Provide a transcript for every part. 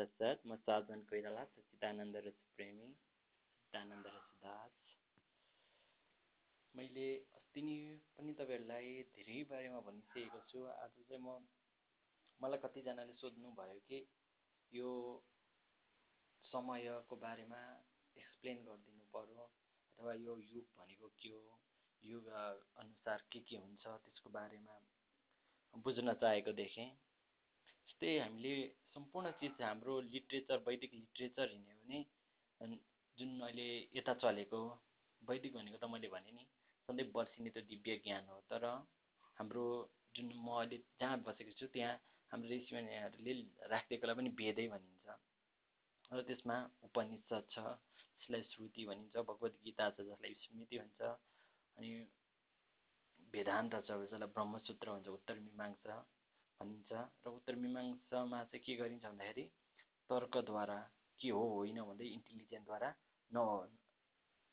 साथ म साधन कोइराला सच्चिदानन्द रस प्रेमी सच्चिदानन्द रस दास मैले अस्ति नै पनि तपाईँहरूलाई धेरै बारेमा भनिसकेको छु आज चाहिँ म मलाई कतिजनाले सोध्नुभयो कि यो समयको बारेमा एक्सप्लेन गरिदिनु पर्यो अथवा यो युग भनेको के हो युग अनुसार के के हुन्छ त्यसको बारेमा बुझ्न चाहेको देखेँ जस्तै हामीले सम्पूर्ण चिज हाम्रो लिट्रेचर वैदिक लिट्रेचर हेर्ने भने जुन अहिले यता चलेको वैदिक भनेको त मैले भने नि सधैँ बर्सिने त दिव्य ज्ञान हो। तर हाम्रो जुन म अहिले जहाँ बसेको छु त्यहाँ हाम्रो ऋषिमुनिहरूले राखिदिएकोलाई पनि वेदै भनिन्छ। र त्यसमा उपनिषद छ जसलाई श्रुति भनिन्छ भगवद् गीता छ जसलाई स्मृति भन्छ अनि वेदान्त छ जसलाई ब्रह्मसूत्र भन्छ उत्तर मीमांसा। भनिन्छ र उत्तर मीमांसामा चाहिँ के गरिन्छ भन्दाखेरि तर्कद्वारा के हो होइन भन्दै इन्टेलिजेन्टद्वारा न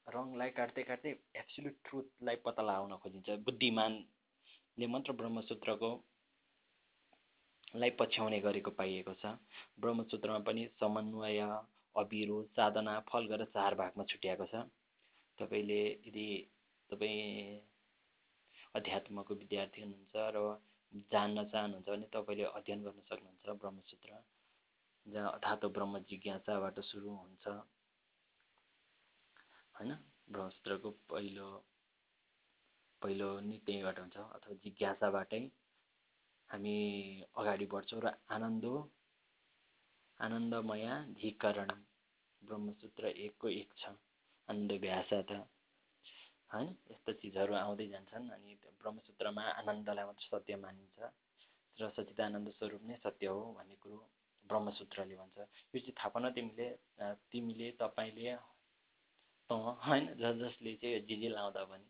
रङलाई काट्दै काट्दै एब्सोल्युट ट्रुथलाई पत्ता लगाउन खोजिन्छ। बुद्धिमानले मात्र ब्रह्मसूत्रको लाई पछ्याउने गरेको पाइएको छ। ब्रह्मसूत्रमा पनि समन्वय अविरोध साधना फल गरेर चार भागमा छुट्याएको छ। तपाईँले यदि तपाईँ अध्यात्मको विद्यार्थी हुनुहुन्छ र जान्न चाहनुहुन्छ भने तपाईँले अध्ययन गर्न सक्नुहुन्छ ब्रह्मसूत्र जहाँ अथातो ब्रह्म जिज्ञासाबाट सुरु हुन्छ। होइन? ब्रह्मसूत्रको पहिलो पहिलो नि त्यहीँबाट हुन्छ अथवा जिज्ञासाबाटै हामी अगाडि बढ्छौँ र आनन्दो आनन्दमया धिकरण ब्रह्मसूत्र एकको एक छ। आनन्द भ्यासा होइन यस्तो चिजहरू आउँदै जान्छन् अनि ब्रह्मसूत्रमा आनन्दलाई मात्र सत्य मानिन्छ र सच्चिदानन्द स्वरूप नै सत्य हो भन्ने कुरो ब्रह्मसूत्रले भन्छ। यो चाहिँ थाहा पाउन तिमीले तिमीले तपाईँले तँ होइन ज जसले चाहिँ जे लाउँदा पनि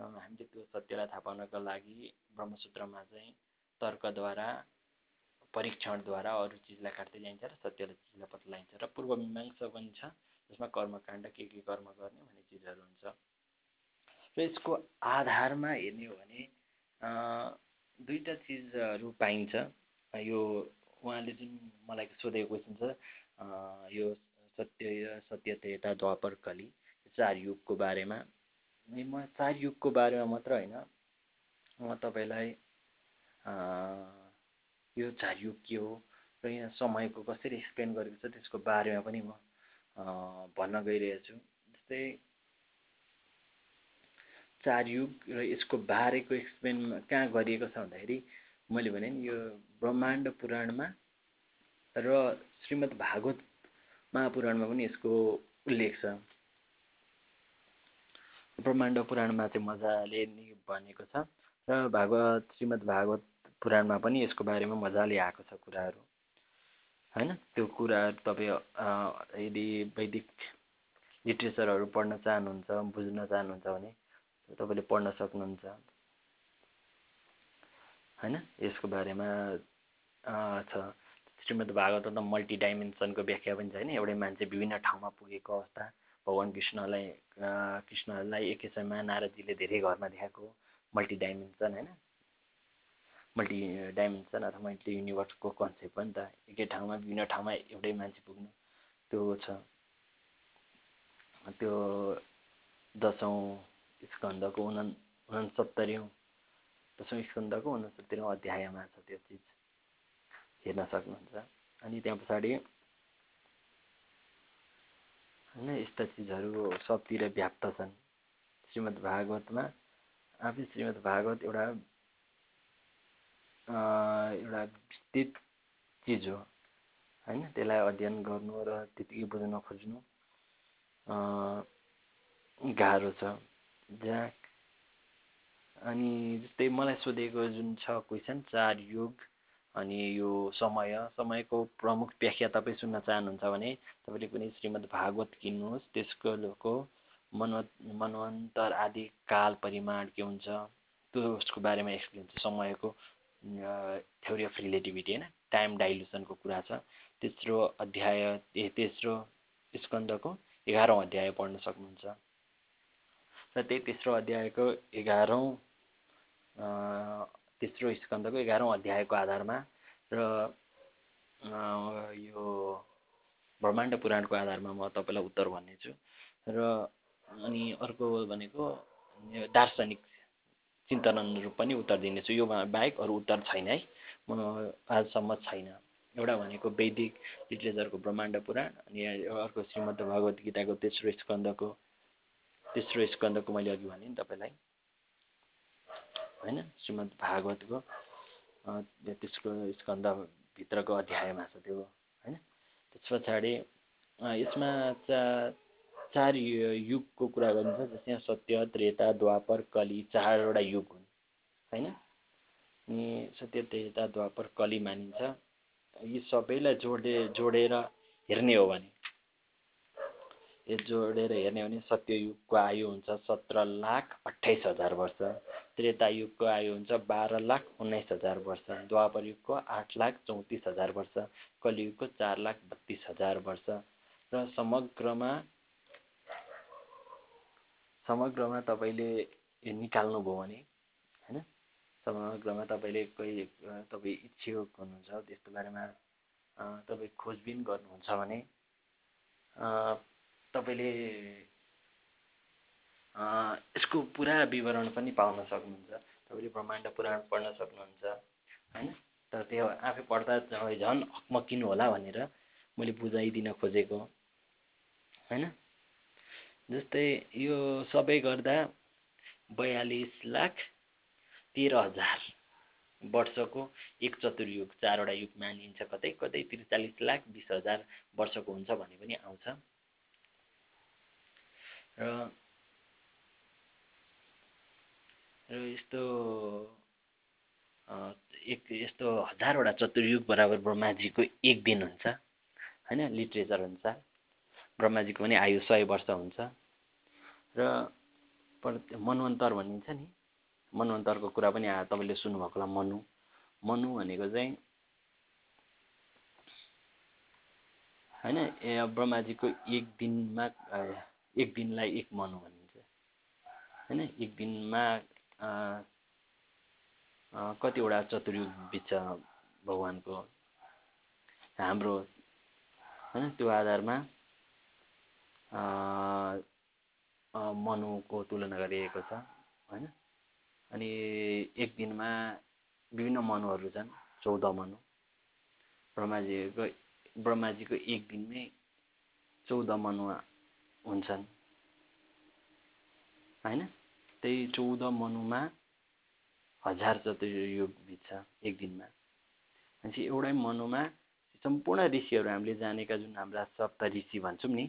हामीले त्यो सत्यलाई थाहा पाउनको लागि ब्रह्मसूत्रमा चाहिँ तर्कद्वारा परीक्षणद्वारा अरू चिजलाई काट्दै जाइन्छ र सत्यलाई चिजलाई पत्लाइन्छ र पूर्व मीमांसा पनि छ जसमा कर्मकाण्ड के के कर्म गर्ने भन्ने चिजहरू हुन्छ। र यसको आधारमा हेर्ने हो भने दुईवटा चिजहरू पाइन्छ। यो उहाँले जुन मलाई सोधेको क्वेसन छ यो सत्य सत्य त्रेता द्वापर कली चार युगको बारेमा। म चार युगको बारेमा मात्र होइन म तपाईँलाई यो चार युग के हो र यहाँ समयको कसरी एक्सप्लेन गरेको छ त्यसको बारेमा पनि म भन्न गइरहेको छु जस्तै चार युग र यसको बारेको एक्सप्लेन कहाँ गरिएको छ भन्दाखेरि मैले भने नि यो ब्रह्माण्ड पुराणमा र श्रीमद् भागवत महापुराणमा पनि यसको उल्लेख छ। ब्रह्माण्ड पुराणमा चाहिँ मजाले नै भनेको छ र भागवत श्रीमद् भागवत पुराणमा पनि यसको बारेमा मजाले आएको छ कुराहरू। होइन? त्यो कुराहरू तपाईँ यदि वैदिक लिट्रेचरहरू पढ्न चाहनुहुन्छ बुझ्न चाहनुहुन्छ भने तपाईँले पढ्न सक्नुहुन्छ। होइन? यसको बारेमा छ। श्रीमद् त मल्टी डाइमेन्सनको व्याख्या पनि छ होइन एउटै मान्छे विभिन्न ठाउँमा पुगेको अवस्था। भगवान् कृष्णलाई कृष्णलाई एकै समयमा नारदजीले धेरै घरमा देखाएको मल्टी डाइमेन्सन होइन? मल्टी डाइमेन्सन अथवा मल्टी युनिभर्सको कन्सेप्ट पनि त। एकै ठाउँमा विभिन्न ठाउँमा एउटै मान्छे पुग्नु। त्यो छ। त्यो दसौँ स्कन्दको उना उनसत्तरीौँ दसौँ स्कन्दको उनसत्तरीौँ अध्यायमा छ त्यो चिज। हेर्न सक्नुहुन्छ। अनि त्यहाँ पछाडि होइन यस्ता चिजहरू सबतिर व्याप्त छन्। श्रीमद् भागवतमा आफै श्रीमद् भागवत एउटा एउटा विस्तृत चिज हो। होइन त्यसलाई अध्ययन गर्नु र त्यतिकै बुझ्न खोज्नु गाह्रो छ। जहाँ अनि जस्तै मलाई सोधेको जुन छ क्वेसन चार युग अनि यो समय समयको प्रमुख व्याख्या तपाईँ सुन्न चाहनुहुन्छ भने तपाईँले कुनै श्रीमद् भागवत किन्नुहोस् त्यसको लोको मनो मनवन्तर आदि काल परिमाण के हुन्छ त्यो उसको बारेमा एक्सप्लेन छ समयको थ्योरी अफ रिलेटिभिटी होइन? टाइम डाइल्युसनको कुरा छ। तेस्रो अध्याय तेस्रो स्कन्दको एघारौँ अध्याय पढ्न सक्नुहुन्छ। र त्यही तेस्रो अध्यायको एघारौँ तेस्रो स्कन्दको एघारौँ अध्यायको आधारमा र यो ब्रह्माण्ड पुराणको आधारमा म तपाईँलाई उत्तर भन्नेछु र अनि अर्को भनेको दार्शनिक चिन्तनहरू पनि उत्तर दिनेछु। यो बाहेक अरू उत्तर छैन है। म आजसम्म छैन। एउटा भनेको वैदिक लिटरेचरको ब्रह्माण्ड पुराण अनि अर्को श्रीमद् भगवद् गीताको तेस्रो स्कन्दको तेस्रो स्कन्दको मैले अघि भने नि तपाईँलाई। होइन? श्रीमद् भागवतको त्यसको स्कन्दभित्रको अध्यायमा छ त्यो होइन? त्यस पछाडि यसमा चा चार युगको कुरा गरिन्छ जस्तै सत्य त्रेता द्वापर कली चारवटा युग हुन् होइन? अनि सत्य त्रेता द्वापर कली मानिन्छ। यी सबैलाई जोडे जोडेर हेर्ने हो भने जोडेर हेर्ने हो भने सत्ययुगको आयु हुन्छ सत्र लाख अठाइस हजार वर्ष त्रेतायुगको आयु हुन्छ बाह्र लाख उन्नाइस हजार वर्ष द्वापर युगको आठ लाख चौतिस हजार वर्ष कलियुगको चार लाख बत्तिस हजार वर्ष र समग्रमा समग्रमा तपाईँले निकाल्नुभयो भने होइन? समग्रमा तपाईँले कोही तपाईँ इच्छुक हुनुहुन्छ त्यस्तो बारेमा तपाईँ खोजबिन गर्नुहुन्छ भने तपाईँले यसको पुरा विवरण पनि पाउन सक्नुहुन्छ। तपाईँले ब्रह्माण्ड पुराण पढ्न सक्नुहुन्छ होइन? तर त्यो आफै पढ्दा तपाईँ झन् हकमकिनु होला भनेर मैले बुझाइदिन खोजेको होइन? जस्तै यो सबै गर्दा बयालिस लाख तेह्र हजार वर्षको एक चतुर्युग चारवटा युग मानिन्छ। कतै कतै त्रिचालिस लाख बिस हजार वर्षको हुन्छ भने पनि आउँछ। र र यस्तो एक यस्तो हजारवटा चतुर्युग बराबर ब्रह्माजीको एक दिन हुन्छ होइन? लिट्रेचर अनुसार ब्रह्माजीको पनि आयु सय वर्ष हुन्छ। र मनवन्तर भनिन्छ नि। मनवन्तरको कुरा पनि तपाईँले सुन्नुभएको होला मनु। मनु भनेको चाहिँ होइन? ब्रह्माजीको एक दिनमा एक दिनलाई एक मनु भनिन्छ। होइन? एक दिनमा कतिवटा चतुर्युग बित्छ भगवान्को। हाम्रो होइन? त्यो आधारमा मनुको तुलना गरिएको छ होइन? अनि एक दिनमा विभिन्न मनुहरू छन् चौध मनु। ब्रह्माजीको ब्रह्माजीको एक दिनमै चौध मनु हुन्छन्। होइन? त्यही चौध मनुमा हजार चतुर्युग बित्छ एक दिनमा। भनेपछि एउटै मनुमा सम्पूर्ण ऋषिहरू हामीले जानेका जुन हाम्रा सप्त ऋषि भन्छौँ नि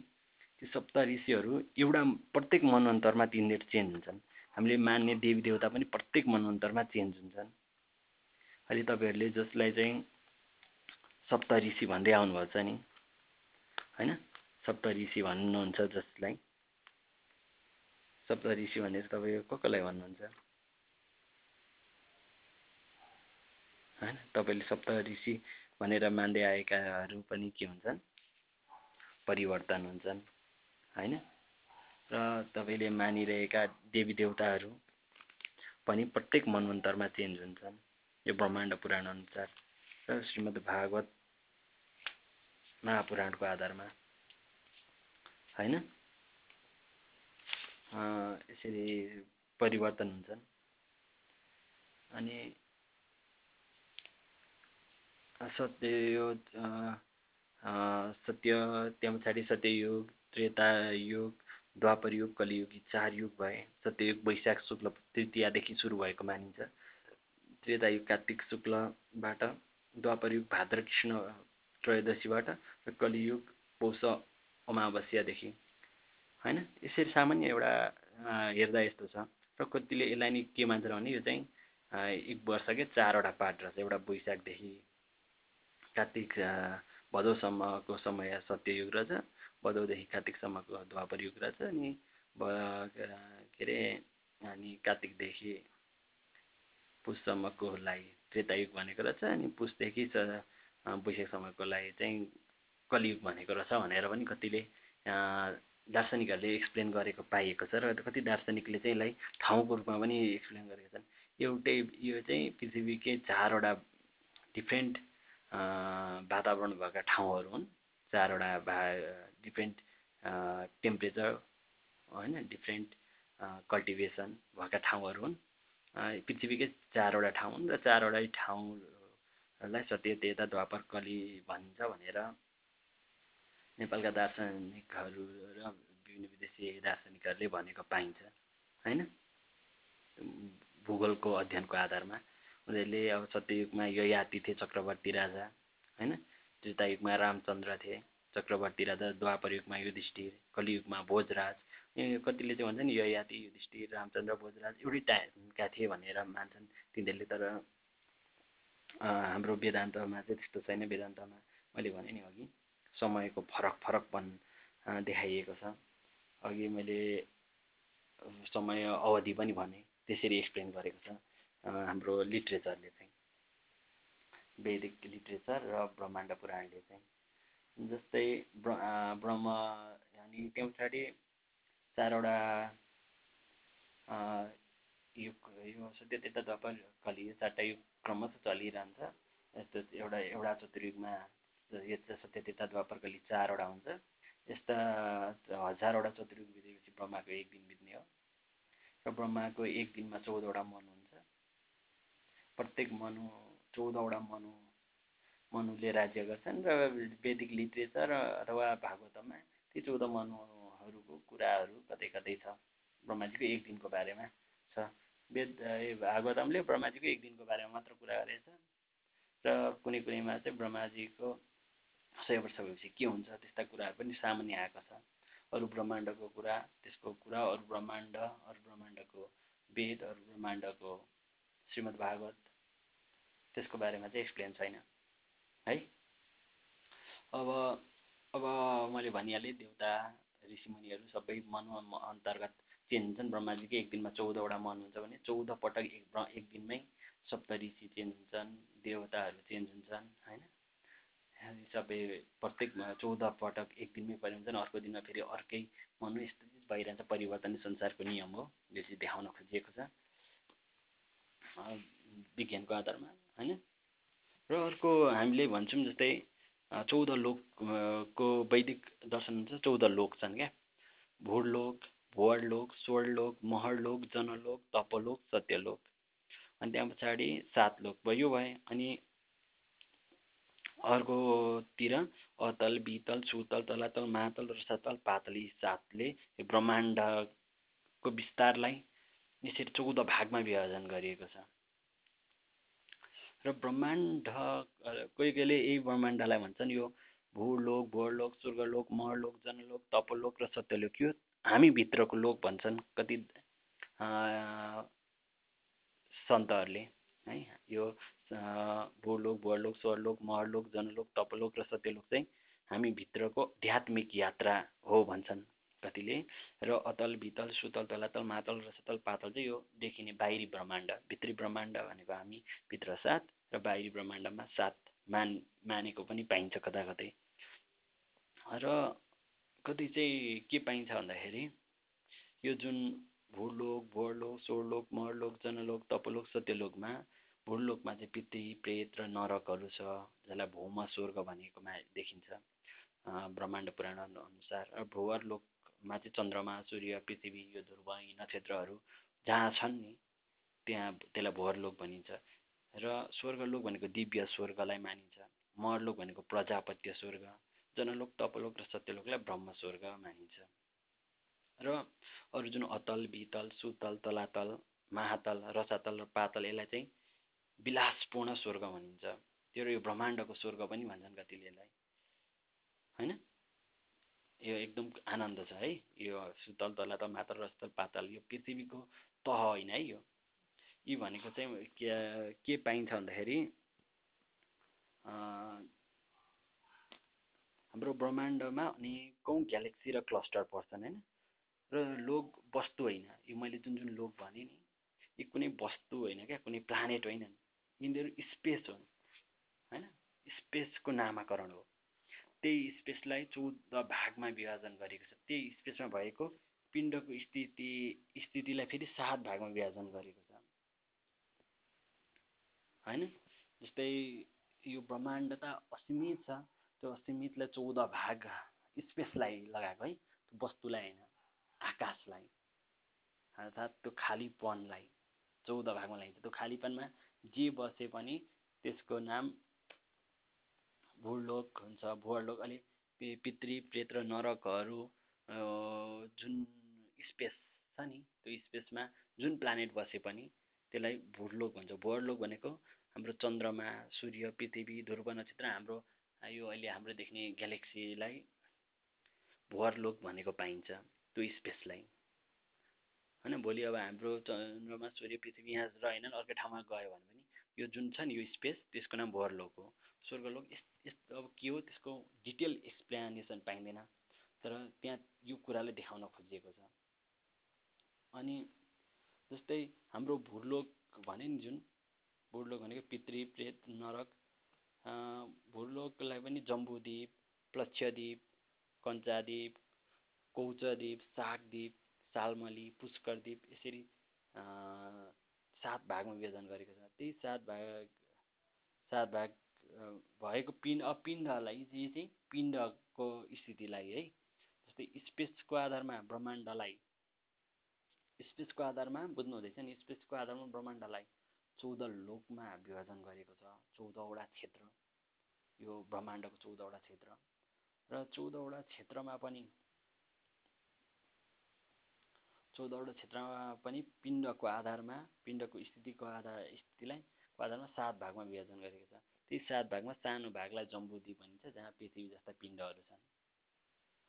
त्यो सप्त ऋषिहरू एउटा प्रत्येक मनअन्तरमा तिनीहरू चेन्ज हुन्छन्। हामीले मान्ने देवी देवता पनि प्रत्येक मनअन्तरमा चेन्ज हुन्छन्। अहिले तपाईँहरूले जसलाई चाहिँ सप्त ऋषि भन्दै आउनुभएको छ नि होइन? सप्त ऋषि भन्नुहुन्छ जसलाई। सप्त ऋषि भनेर तपाईँ को कसलाई भन्नुहुन्छ? होइन तपाईँले सप्त ऋषि भनेर मान्दै आएकाहरू पनि के हुन्छन्? परिवर्तन हुन्छन् होइन? र तपाईँले मानिरहेका देवी देवताहरू पनि प्रत्येक मनवन्तरमा चेन्ज हुन्छन्। यो ब्रह्माण्ड पुराण अनुसार। र श्रीमद् भागवत महापुराणको आधारमा होइन? यसरी परिवर्तन हुन्छन्। अनि सत्य यो सत्य त्यहाँ पछाडि सत्ययुग द्वापर युग कलियुग चार युग भए सत्ययुग वैशाख शुक्ल तृतीयादेखि सुरु भएको मानिन्छ। त्रेतायुग कार्तिक शुक्लबाट द्वापर युग भाद्र कृष्ण त्रयोदशीबाट र कलियुग पौष अमावस्यादेखि। होइन? यसरी सामान्य एउटा हेर्दा यस्तो छ। र कतिले यसलाई नि के मान्छ भने यो चाहिँ एक वर्षकै चारवटा पार्ट रहेछ। एउटा वैशाखदेखि कार्तिक भदौसम्मको समय सत्ययुग रहेछ भदौदेखि कार्तिकसम्मको द्वापर युग रहेछ अनि के अरे अनि कार्तिकदेखि पुससम्मकोलाई त्रेतायुग भनेको रहेछ अनि पुसदेखि वैशाखसम्मकोलाई चाहिँ कलियुग भनेको रहेछ भनेर पनि कतिले दार्शनिकहरूले एक्सप्लेन गरेको पाइएको छ र कति दार्शनिकले चाहिँ यसलाई ठाउँको रूपमा पनि एक्सप्लेन गरेका छन्। एउटै यो चाहिँ पृथ्वीकै चारवटा डिफ्रेन्ट वातावरण भएका ठाउँहरू हुन्। चारवटा भा डिफ्रेन्ट टेम्परेचर होइन डिफ्रेन्ट कल्टिभेसन भएका ठाउँहरू हुन्। पृथ्वीकै चारवटा ठाउँ हुन् र चारवटै ठाउँलाई सत्य त्यता द्वापर कली भनिन्छ भनेर नेपालका दार्शनिकहरू र विभिन्न विदेशी दार्शनिकहरूले भनेको पाइन्छ होइन? भूगोलको अध्ययनको आधारमा उनीहरूले अब सत्ययुगमा यो याति थिए चक्रवर्ती राजा होइन? त्रेतायुगमा रामचन्द्र थिए चक्रवर्ती राजा द्वापर युगमा युधिष्ठिर कलियुगमा भोजराज कतिले चाहिँ भन्छन् यो याति युधिष्ठिर रामचन्द्र भोजराज एउटै टाइमका थिए भनेर मान्छन् तिनीहरूले। तर हाम्रो वेदान्तमा चाहिँ त्यस्तो छैन वेदान्तमा मैले भने नि अघि। समयको फरक फरकपन देखाइएको छ। अघि मैले समय अवधि पनि भने त्यसरी एक्सप्लेन गरेको छ हाम्रो लिट्रेचरले चाहिँ। वैदिक लिट्रेचर र ब्रह्माण्ड पुराणले चाहिँ। जस्तै ब्रह्म अनि त्यो पछाडि चारवटा युग यो सत्य त्यता द्वापर कलि चारवटा युग क्रमशः चलिरहन्छ। यस्तो एउटा एउटा चतुर्युगमा सत्य त्यता द्वापर कलि चारवटा हुन्छ। यस्ता हजारवटा चतुर्युग बितेपछि ब्रह्माको एक दिन बित्ने हो। र ब्रह्माको एक दिनमा चौधवटा मन हुन्छ। प्रत्येक मनु चौधवटा मनु मनुले राज्य गर्छन् र वैदिक लिट्रेचर अथवा भागवतमा ती चौध मनुहरूको कुराहरू कतै कतै छ। ब्रह्माजीको एक दिनको बारेमा छ। वेद भागवतमले ब्रह्माजीको एक दिनको बारेमा मात्र कुरा गरेछ। र कुनै कुनैमा चाहिँ ब्रह्माजीको सय वर्ष भएपछि के हुन्छ त्यस्ता कुराहरू पनि सामान्य आएको छ। अरू ब्रह्माण्डको कुरा त्यसको कुरा अरू ब्रह्माण्ड अरू ब्रह्माण्डको वेद अरू ब्रह्माण्डको श्रीमद् भागवत त्यसको बारेमा चाहिँ एक्सप्लेन छैन है? अब अब मैले भनिहालेँ देउता ऋषिमुनिहरू सबै मन अन्तर्गत चेन्ज हुन्छन्? ब्रह्माजीकै एक दिनमा चौधवटा मन हुन्छ भने चौध पटक एक एक दिनमै सप्त ऋषि चेन्ज हुन्छन् देवताहरू चेन्ज हुन्छन् होइन? सबै प्रत्येक चौध पटक एक दिनमै परिन्छन् अर्को दिनमा फेरि अर्कै मनु यस्तो भइरहन्छ परिवर्तन संसारको नियम हो यो चाहिँ देखाउन खोजिएको छ। विज्ञानको आधारमा होइन? र अर्को हामीले भन्छौँ जस्तै चौध लोकको वैदिक दर्शन हुन्छ चौध लोक छन् क्या? भोरलोक भुवरलोक स्वर्लोक महरलोक जनलोक तपलोक सत्यलोक। अनि त्यहाँ पछाडि सात लोक भयो भए अनि अर्कोतिर अतल बितल सुतल तलातल महातल र सतल पातल यी सातले ब्रह्माण्डको विस्तारलाई यसरी चौध भागमा विभाजन गरिएको छ। र ब्रह्माण्ड कोही कोहीले यही ब्रह्माण्डलाई भन्छन् यो भूलोक भोरलोक स्वर्गलोक महलोक जनलोक तपलोक र सत्यलोक। यो हामीभित्रको लोक भन्छन् कति सन्तहरूले है यो भूलोक भुवरलोक स्वरलोक महरलोक जनलोक तपलोक र सत्यलोक चाहिँ हामीभित्रको आध्यात्मिक यात्रा हो भन्छन् कतिले। र अतल बितल सुतल तलातल मातल र सतल पातल चाहिँ यो देखिने बाहिरी ब्रह्माण्ड भित्री ब्रह्माण्ड भनेको हामी भित्र सात र बाहिरी ब्रह्माण्डमा सात मान मानेको पनि पाइन्छ कता कतै। र कति चाहिँ के पाइन्छ भन्दाखेरि यो जुन भूलोक भोरलोक स्वरलोक महरलोक जनलोक तपलोक सत्यलोकमा भूलोकमा चाहिँ पितृ प्रेत र नरकहरू छ जसलाई भौम स्वर्ग भनेकोमा देखिन्छ। ब्रह्माण्ड पुराण अनुसार र भूवर लोकमा चाहिँ चन्द्रमा सूर्य पृथ्वी यो ध्रुव यी नक्षत्रहरू जहाँ छन् नि त्यहाँ त्यसलाई भुवरलोक भनिन्छ। र स्वर्गलोक भनेको दिव्य स्वर्गलाई मानिन्छ। मरलोक भनेको प्रजापत्य स्वर्ग जनलोक तपलोक र सत्यलोकलाई ब्रह्म स्वर्ग मानिन्छ। र अरू जुन अतल बितल सुतल तलातल महातल रसातल र पातल यसलाई चाहिँ विलासपूर्ण स्वर्ग भनिन्छ। त्यो यो ब्रह्माण्डको स्वर्ग पनि भन्छन् कतिले यसलाई होइन? यो एकदम आनन्द छ है। यो सुतल तलातल मातल रस्तल पातल यो पृथ्वीको तह होइन है यो। यी भनेको चाहिँ के पाइन्छ भन्दाखेरि हाम्रो ब्रह्माण्डमा अनेकौँ ग्यालेक्सी र क्लस्टर पर्छन् होइन? र लोक वस्तु होइन। यो मैले जुन जुन लोक भने नि यी कुनै वस्तु होइन क्या? कुनै प्लानेट होइनन्। यिनीहरू स्पेस हुन् होइन? स्पेसको नामाकरण हो। त्यही स्पेसलाई चौध भागमा विभाजन गरेको छ। त्यही स्पेसमा भएको पिण्डको स्थिति स्थितिलाई फेरि सात भागमा विभाजन गरेको छ। होइन? जस्तै यो ब्रह्माण्ड त असीमित छ त्यो असीमितलाई चौध भाग स्पेसलाई लगाएको है वस्तुलाई होइन आकाशलाई अर्थात् त्यो खालीपनलाई। चौध भागमा लगाइन्छ त्यो खालीपनमा जे बसे पनि त्यसको नाम भूलोक हुन्छ। भूलोक अलि पितृ प्रेत र नरकहरू जुन स्पेस छ नि त्यो स्पेसमा जुन प्लानेट बसे पनि त्यसलाई भूलोक भन्छ। भूलोक भनेको हाम्रो चन्द्रमा सूर्य पृथ्वी ध्रुव नक्षत्र हाम्रो यो अहिले हाम्रो देख्ने ग्यालेक्सीलाई भुवरलोक भनेको पाइन्छ। त्यो स्पेसलाई। होइन भोलि अब हाम्रो चन्द्रमा सूर्य पृथ्वी यहाँ रहेन अर्कै ठाउँमा गयो भने पनि यो जुन छ नि यो स्पेस त्यसको नाम भुवरलोक हो। स्वर्गलोक यस्तो अब के हो त्यसको डिटेल एक्सप्लेनेसन पाइँदैन। तर त्यहाँ यो कुरालाई देखाउन खोजिएको छ। अनि जस्तै हाम्रो भूलोक भने नि जुन भूलोक भनेको पितृ प्रेत नरक भूलोकलाई पनि जम्बुद्वीप प्लक्षद्वीप कञ्चाद्वीप कौचद्वीप सागद्वीप सालमली पुष्करद्वीप यसरी सात भागमा विभाजन गरेको छ। त्यही सात भाग सात भाग भएको पिण्ड पिण्डलाई चाहिँ पिण्डको स्थितिलाई है जस्तै स्पेसको आधारमा ब्रह्माण्डलाई स्पेसको आधारमा बुझ्नु हुँदैछ नि स्पेसको आधारमा ब्रह्माण्डलाई चौध लोकमा विभाजन गरेको छ चौधवटा क्षेत्र। यो ब्रह्माण्डको चौधवटा क्षेत्र। र चौधवटा क्षेत्रमा पनि चौधवटा क्षेत्रमा पनि पिण्डको आधारमा पिण्डको स्थितिको आधार स्थितिलाई आधारमा सात भागमा विभाजन गरेको छ। ती सात भागमा सानो भागलाई जम्बुद्वीप भनिन्छ जहाँ पृथ्वी जस्ता पिण्डहरू छन्।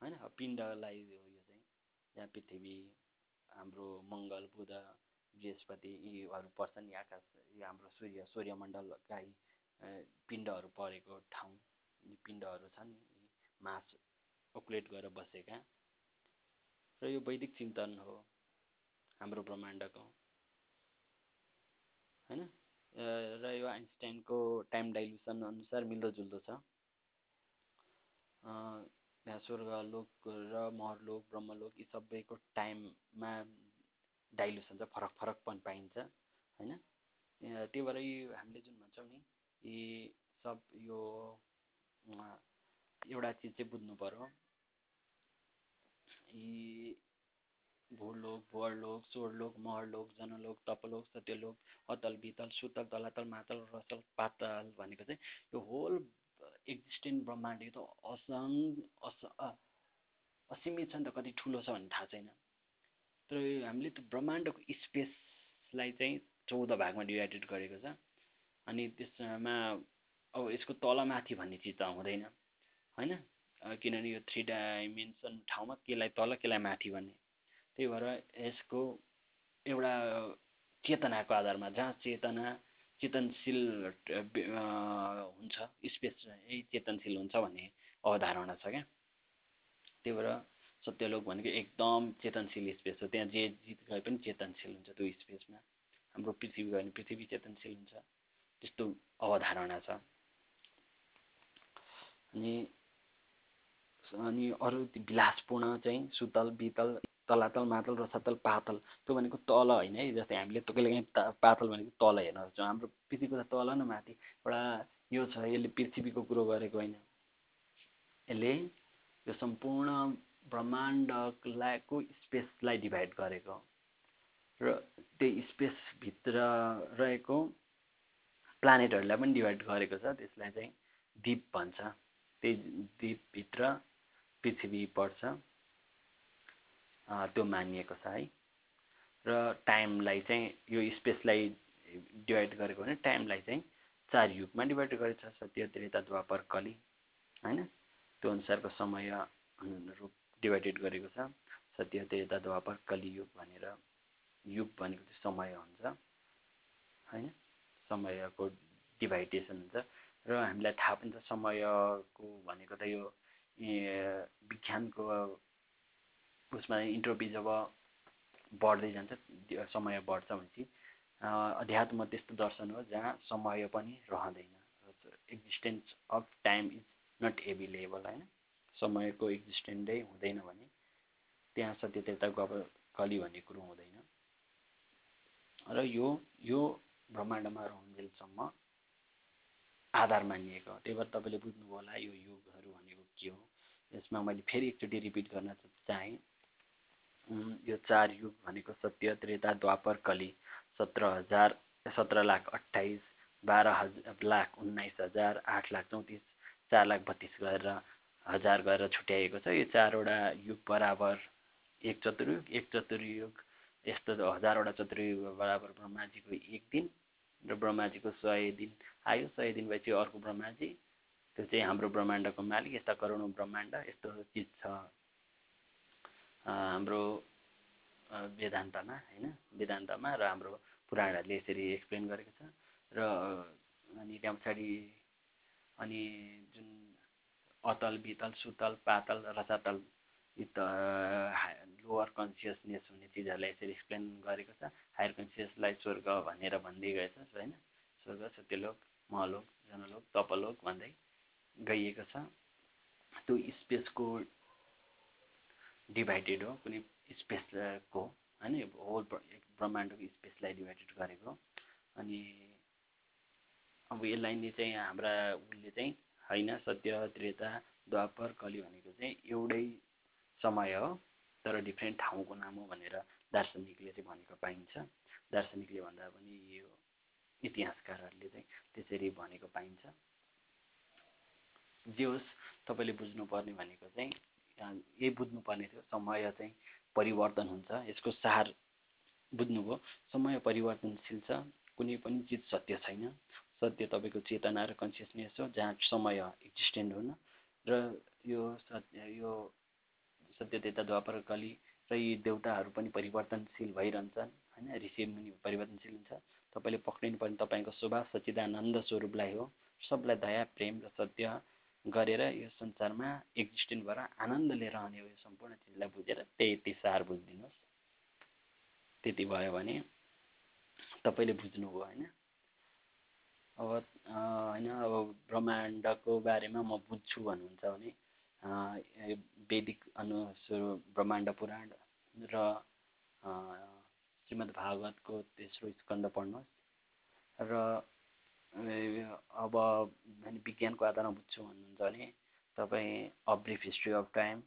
होइन? पिण्डलाई यो चाहिँ जहाँ पृथ्वी हाम्रो मङ्गल बुध बृहस्पति यीहरू पर्छन् यी आकाश यो हाम्रो सूर्य सूर्यमण्डलका पिण्डहरू परेको ठाउँ यी पिण्डहरू छन् यी मास ओकुलेट गरेर बसेका। र यो वैदिक चिन्तन हो। हाम्रो ब्रह्माण्डको होइन? र यो आइन्सटाइनको टाइम डाइल्युसन अनुसार मिल्दोजुल्दो छ। यहाँ स्वर्गलोक र महरलोक ब्रह्मलोक यी सबैको टाइममा डाइल्युसन चाहिँ फरक फरक पनि पाइन्छ होइन? त्यही भएर हामीले जुन भन्छौँ नि यी सब यो एउटा चिज चाहिँ बुझ्नु पऱ्यो यी भूलोक भुवरलोक स्वरलोक महरलोक जनलोक तपलोक सत्यलोक अतल बितल सुतल तलातल मातल रसल पातल भनेको चाहिँ यो होल एक्जिस्टेन्ट ब्रह्माण्ड त असङ अस असीमित छ नि त कति ठुलो छ भन्ने थाहा छैन। तर हामीले त्यो ब्रह्माण्डको स्पेसलाई चाहिँ चौध भागमा डिभाइडेड गरेको छ। अनि त्यसमा अब यसको तलमाथि भन्ने चिज त हुँदैन होइन? किनभने यो थ्री डाइमेन्सन ठाउँमा केलाई तल केलाई माथि भन्ने। त्यही भएर यसको एउटा चेतनाको आधारमा जहाँ चेतना चेतनशील हुन्छ स्पेस यही चेतनशील हुन्छ भन्ने अवधारणा छ क्या। त्यही भएर सत्यलोक भनेको एकदम चेतनशील स्पेस हो। त्यहाँ जे जित गए पनि चेतनशील हुन्छ त्यो स्पेसमा। हाम्रो पृथ्वी गयो भने पृथ्वी चेतनशील हुन्छ। त्यस्तो अवधारणा छ। अनि अनि अरू विलासपूर्ण चाहिँ सुतल बितल तलातल मातल रसातल पातल। त्यो भनेको तल होइन है जस्तै हामीले कहिले काहीँ पातल भनेको तल हेर्न सक्छौँ हाम्रो पृथ्वीको त तल न माथि एउटा यो छ यसले पृथ्वीको कुरो गरेको होइन। यसले यो सम्पूर्ण ब्रह्माण्डको स्पेसलाई डिभाइड गरेको र त्यो स्पेसभित्र रहेको प्लानेटहरूलाई पनि डिभाइड गरेको छ त्यसलाई चाहिँ द्वीप भन्छ। त्यही द्वीपभित्र पृथ्वी पर्छ। त्यो मानिएको छ है। र टाइमलाई चाहिँ यो स्पेसलाई डिभाइड गरेको भने टाइमलाई चाहिँ चार युगमा डिभाइड गरेको छ सत्य त्रेता द्वापर कली होइन? त्यो अनुसारको समय अनुरूप डिभाइडेड गरेको छ। सत्य त्रेता द्वापर कलियुग भनेर युग भनेको चाहिँ समय हुन्छ होइन? समयको डिभाइडेसन हुन्छ। र हामीलाई थाहा पनि छ समयको भनेको त यो विज्ञानको उसमा इन्ट्रोपी जब बढ्दै जान्छ समय बढ्छ भनेपछि। अध्यात्म त्यस्तो दर्शन हो जहाँ समय पनि रहँदैन। Existence of time is not available होइन समयको एक्जिस्टेन्टै हुँदैन भने। त्यहाँ सत्य त्यता गब कली भन्ने कुरो हुँदैन। र यो यो ब्रह्माण्डमा रहन्जेलसम्म आधार मानिएको हो। त्यही भएर तपाईँले बुझ्नुभयो होला यो युगहरू भनेको के हो। यसमा मैले फेरि एकचोटि रिपिट गर्न चाहेँ। यो चार युग भनेको सत्य त्रेता द्वापर कली सत्र हजार सत्र लाख अट्ठाइस बाह्र हजार लाख उन्नाइस हजार आठ लाख चौतिस चार लाख बत्तिस गरेर हजार गरेर छुट्याइएको छ। यो चारवटा युग बराबर एक चतुर्युग एक चतुर्युग यस्तो हजारवटा चतुर्युग बराबर ब्रह्माजीको एक दिन र ब्रह्माजीको सय दिन आयो। सय दिन भएपछि अर्को ब्रह्माजी त्यो चाहिँ हाम्रो ब्रह्माण्डको मालिक यस्ता करोडौँ ब्रह्माण्ड यस्तो चिज छ। हाम्रो वेदान्तमा होइन? वेदान्तमा र हाम्रो पुराणहरूले यसरी एक्सप्लेन गरेको छ। र अनि त्यहाँ पछाडि अनि जुन अतल बितल सुतल पातल रसातल लोवर कन्सियसनेस हुने चिजहरूलाई यसरी एक्सप्लेन गरेको छ। हायर कन्सियसलाई स्वर्ग भनेर भन्दै गएछ होइन? स्वर्ग सत्यलोक महलोक जनलोक तपलोक भन्दै गइएको छ। त्यो स्पेसको डिभाइडेड हो कुनै स्पेसको होइन होल ब्रह्माण्डको स्पेसलाई डिभाइडेड गरेको। अनि अब यसलाई नै चाहिँ हाम्रा उसले चाहिँ होइन सत्य त्रेता द्वापर कली भनेको चाहिँ एउटै समय हो तर डिफ्रेन्ट ठाउँको नाम हो भनेर दार्शनिकले चाहिँ भनेको पाइन्छ। दार्शनिकले भन्दा पनि यो इतिहासकारहरूले चाहिँ त्यसरी भनेको पाइन्छ। जे होस् तपाईँले बुझ्नुपर्ने भनेको चाहिँ यही बुझ्नुपर्ने थियो। समय चाहिँ परिवर्तन हुन्छ। यसको सार बुझ्नुभयो। समय परिवर्तनशील छ। कुनै पनि चिज सत्य छैन। सत्य तपाईँको चेतना र कन्सियसनेस हो जहाँ समय एक्जिस्टेन्ट हुन। र यो सत्य यो सत्यतेता द्वापर कली र यी देउताहरू पनि परिवर्तनशील भइरहन्छन्। होइन? ऋषि मुनि परिवर्तनशील हुन्छ। तपाईँले पक्रिनु पर्ने तपाईँको स्वभाव सच्चिदानन्द स्वरूपलाई हो। सबलाई दया प्रेम र सत्य गरेर यो संसारमा एक्जिस्टेन्ट भएर आनन्द लिएर आउने हो यो सम्पूर्ण चिजलाई बुझेर। त्यही त्यही सार बुझिदिनुहोस्। त्यति भयो भने तपाईँले बुझ्नुभयो होइन। अब होइन अब ब्रह्माण्डको बारेमा म बुझ्छु भन्नुहुन्छ भने वैदिक अनुसार ब्रह्माण्ड पुराण र श्रीमद् भागवतको तेस्रो स्कन्द पढ्नुहोस्। र अब विज्ञानको आधारमा बुझ्छु भन्नुहुन्छ भने तपाईँ a brief history of time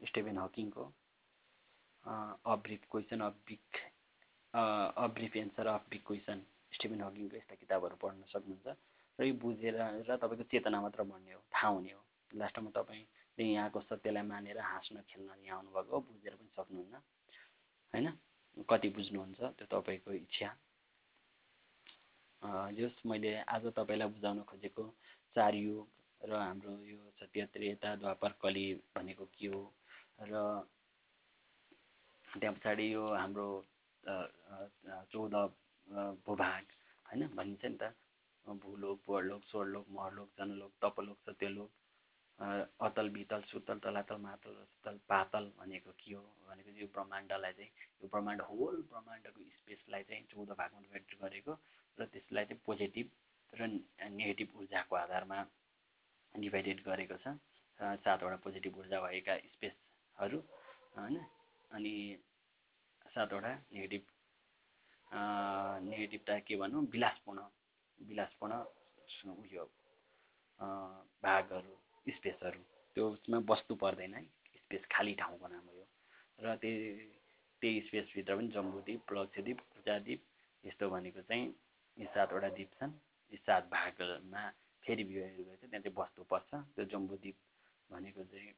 Stephen हकिङको a brief question of big a brief answer of big question Stephen हकिङको यस्ता किताबहरू पढ्न सक्नुहुन्छ। र यो बुझेर र तपाईँको चेतना मात्र बढ्ने हो थाहा हुने हो। लास्टमा तपाईँले यहाँको सत्यलाई मानेर हाँस्न खेल्न यहाँ आउनुभएको हो बुझेर पनि सक्नुहुन्न। होइन? कति बुझ्नुहुन्छ त्यो तपाईँको इच्छा। जस मैले आज तपाईँलाई बुझाउन खोजेको चार युग र हाम्रो यो सत्य त्रेता द्वापर कली भनेको के हो र त्यहाँ पछाडि यो हाम्रो चौध भूभाग होइन भनिन्छ नि त भूलोक भुवरलोक स्वरलोक महलोक जनलोक तपलोक सत्यलोक अतल बितल सुतल तलातल मातल रसतल पातल भनेको के हो? भनेको यो ब्रह्माण्डलाई चाहिँ यो ब्रह्माण्ड होल ब्रह्माण्डको स्पेसलाई चाहिँ चौध भागमा डिभाइड गरेको र त्यसलाई चाहिँ पोजिटिभ र नेगेटिभ ऊर्जाको आधारमा डिभाइडेड गरेको छ। सातवटा पोजिटिभ ऊर्जा भएका स्पेसहरू होइन? अनि सातवटा नेगेटिभ नेगेटिभ त के भनौँ? विलासपूर्ण विलासपूर्ण उयो भागहरू। स्पेसहरू। त्यो उसमा बस्नु पर्दैन स्पेस खाली ठाउँको नाम हो। यो र त्यही त्यही स्पेसभित्र पनि जम्बुद्वीप लक्षद्वीप पूजाद्वीप यस्तो भनेको चाहिँ यी सातवटा द्वीप छन्। यी सात भागमा फेरि विभाजित गरेर त्यहाँ चाहिँ बस्नुपर्छ त्यो जम्बुद्वीप भनेको चाहिँ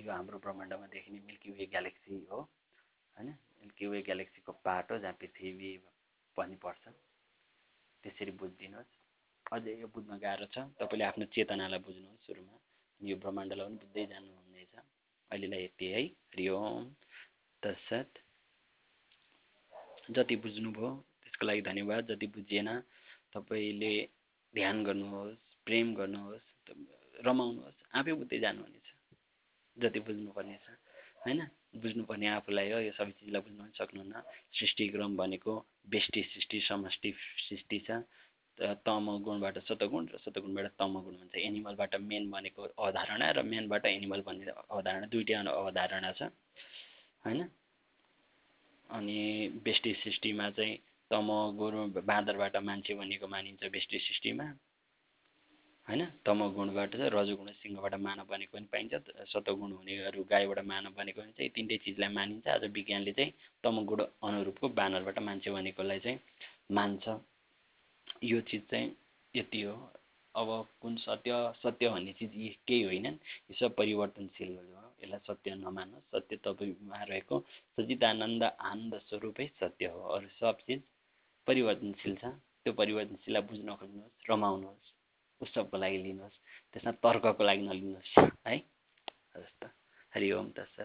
यो हाम्रो ब्रह्माण्डमा देखिने मिल्की वे ग्यालेक्सी हो होइन? मिल्की वे ग्यालेक्सीको पार्ट हो जहाँ पृथ्वी पनि पर्छ। त्यसरी बुझिदिनुहोस्। अझै यो बुझ्न गाह्रो छ। तपाईँले आफ्नो चेतनालाई बुझ्नुहोस् सुरुमा। यो ब्रह्माण्डलाई पनि बुझ्दै जानुहुनेछ अहिलेलाई यति है। हरिओम। तत्सत। जति बुझ्नुभयो त्यसको लागि धन्यवाद। जति बुझिएन तपाईँले ध्यान गर्नुहोस् प्रेम गर्नुहोस् रमाउनुहोस् आफै बुझ्दै जानुहुनेछ जति बुझ्नुपर्ने छ। होइन? बुझ्नुपर्ने आफूलाई हो। यो सबै चिजलाई बुझ्नु पनि सक्नुहुन्न। सृष्टिक्रम भनेको बेष्टि सृष्टि समष्टि सृष्टि छ। तम गुणबाट सतगुण र सतगुणबाट तम गुण भन्छ। एनिमलबाट मेन भनेको अवधारणा र मेनबाट एनिमल भन्ने अवधारणा दुइटै अवधारणा छ होइन? अनि बेष्टि सृष्टिमा चाहिँ तम गुण बाँदरबाट मान्छे बनेको मानिन्छ व्यष्टि सृष्टिमा होइन? तमोगुणबाट चाहिँ रजोगुण सिंहबाट मानव बनेको पनि पाइन्छ सतोगुण हुनेहरू गाईबाट मानव बनेको हुन्छ यी तिनटै चिजलाई मानिन्छ। आज विज्ञानले चाहिँ तमोगुण अनुरूपको बानरबाट मान्छे बनेकोलाई चाहिँ मान्छ। यो चिज चाहिँ यति हो। अब कुन सत्य सत्य भन्ने चिज यी केही होइनन्। यो सब परिवर्तनशील हो। यसलाई सत्य नमान्नुहोस् सत्य तपाईँमा रहेको सचिदानन्द आनन्द स्वरूपै सत्य हो। अरू सब चिज परिवर्तनशील छ। त्यो परिवर्तनशीललाई बुझ्न खोज्नुहोस् रमाउनुहोस् उत्सवको लागि लिनुहोस्। त्यसमा तर्कको लागि नलिनुहोस्। है? हस् त हरि ओम तत्सत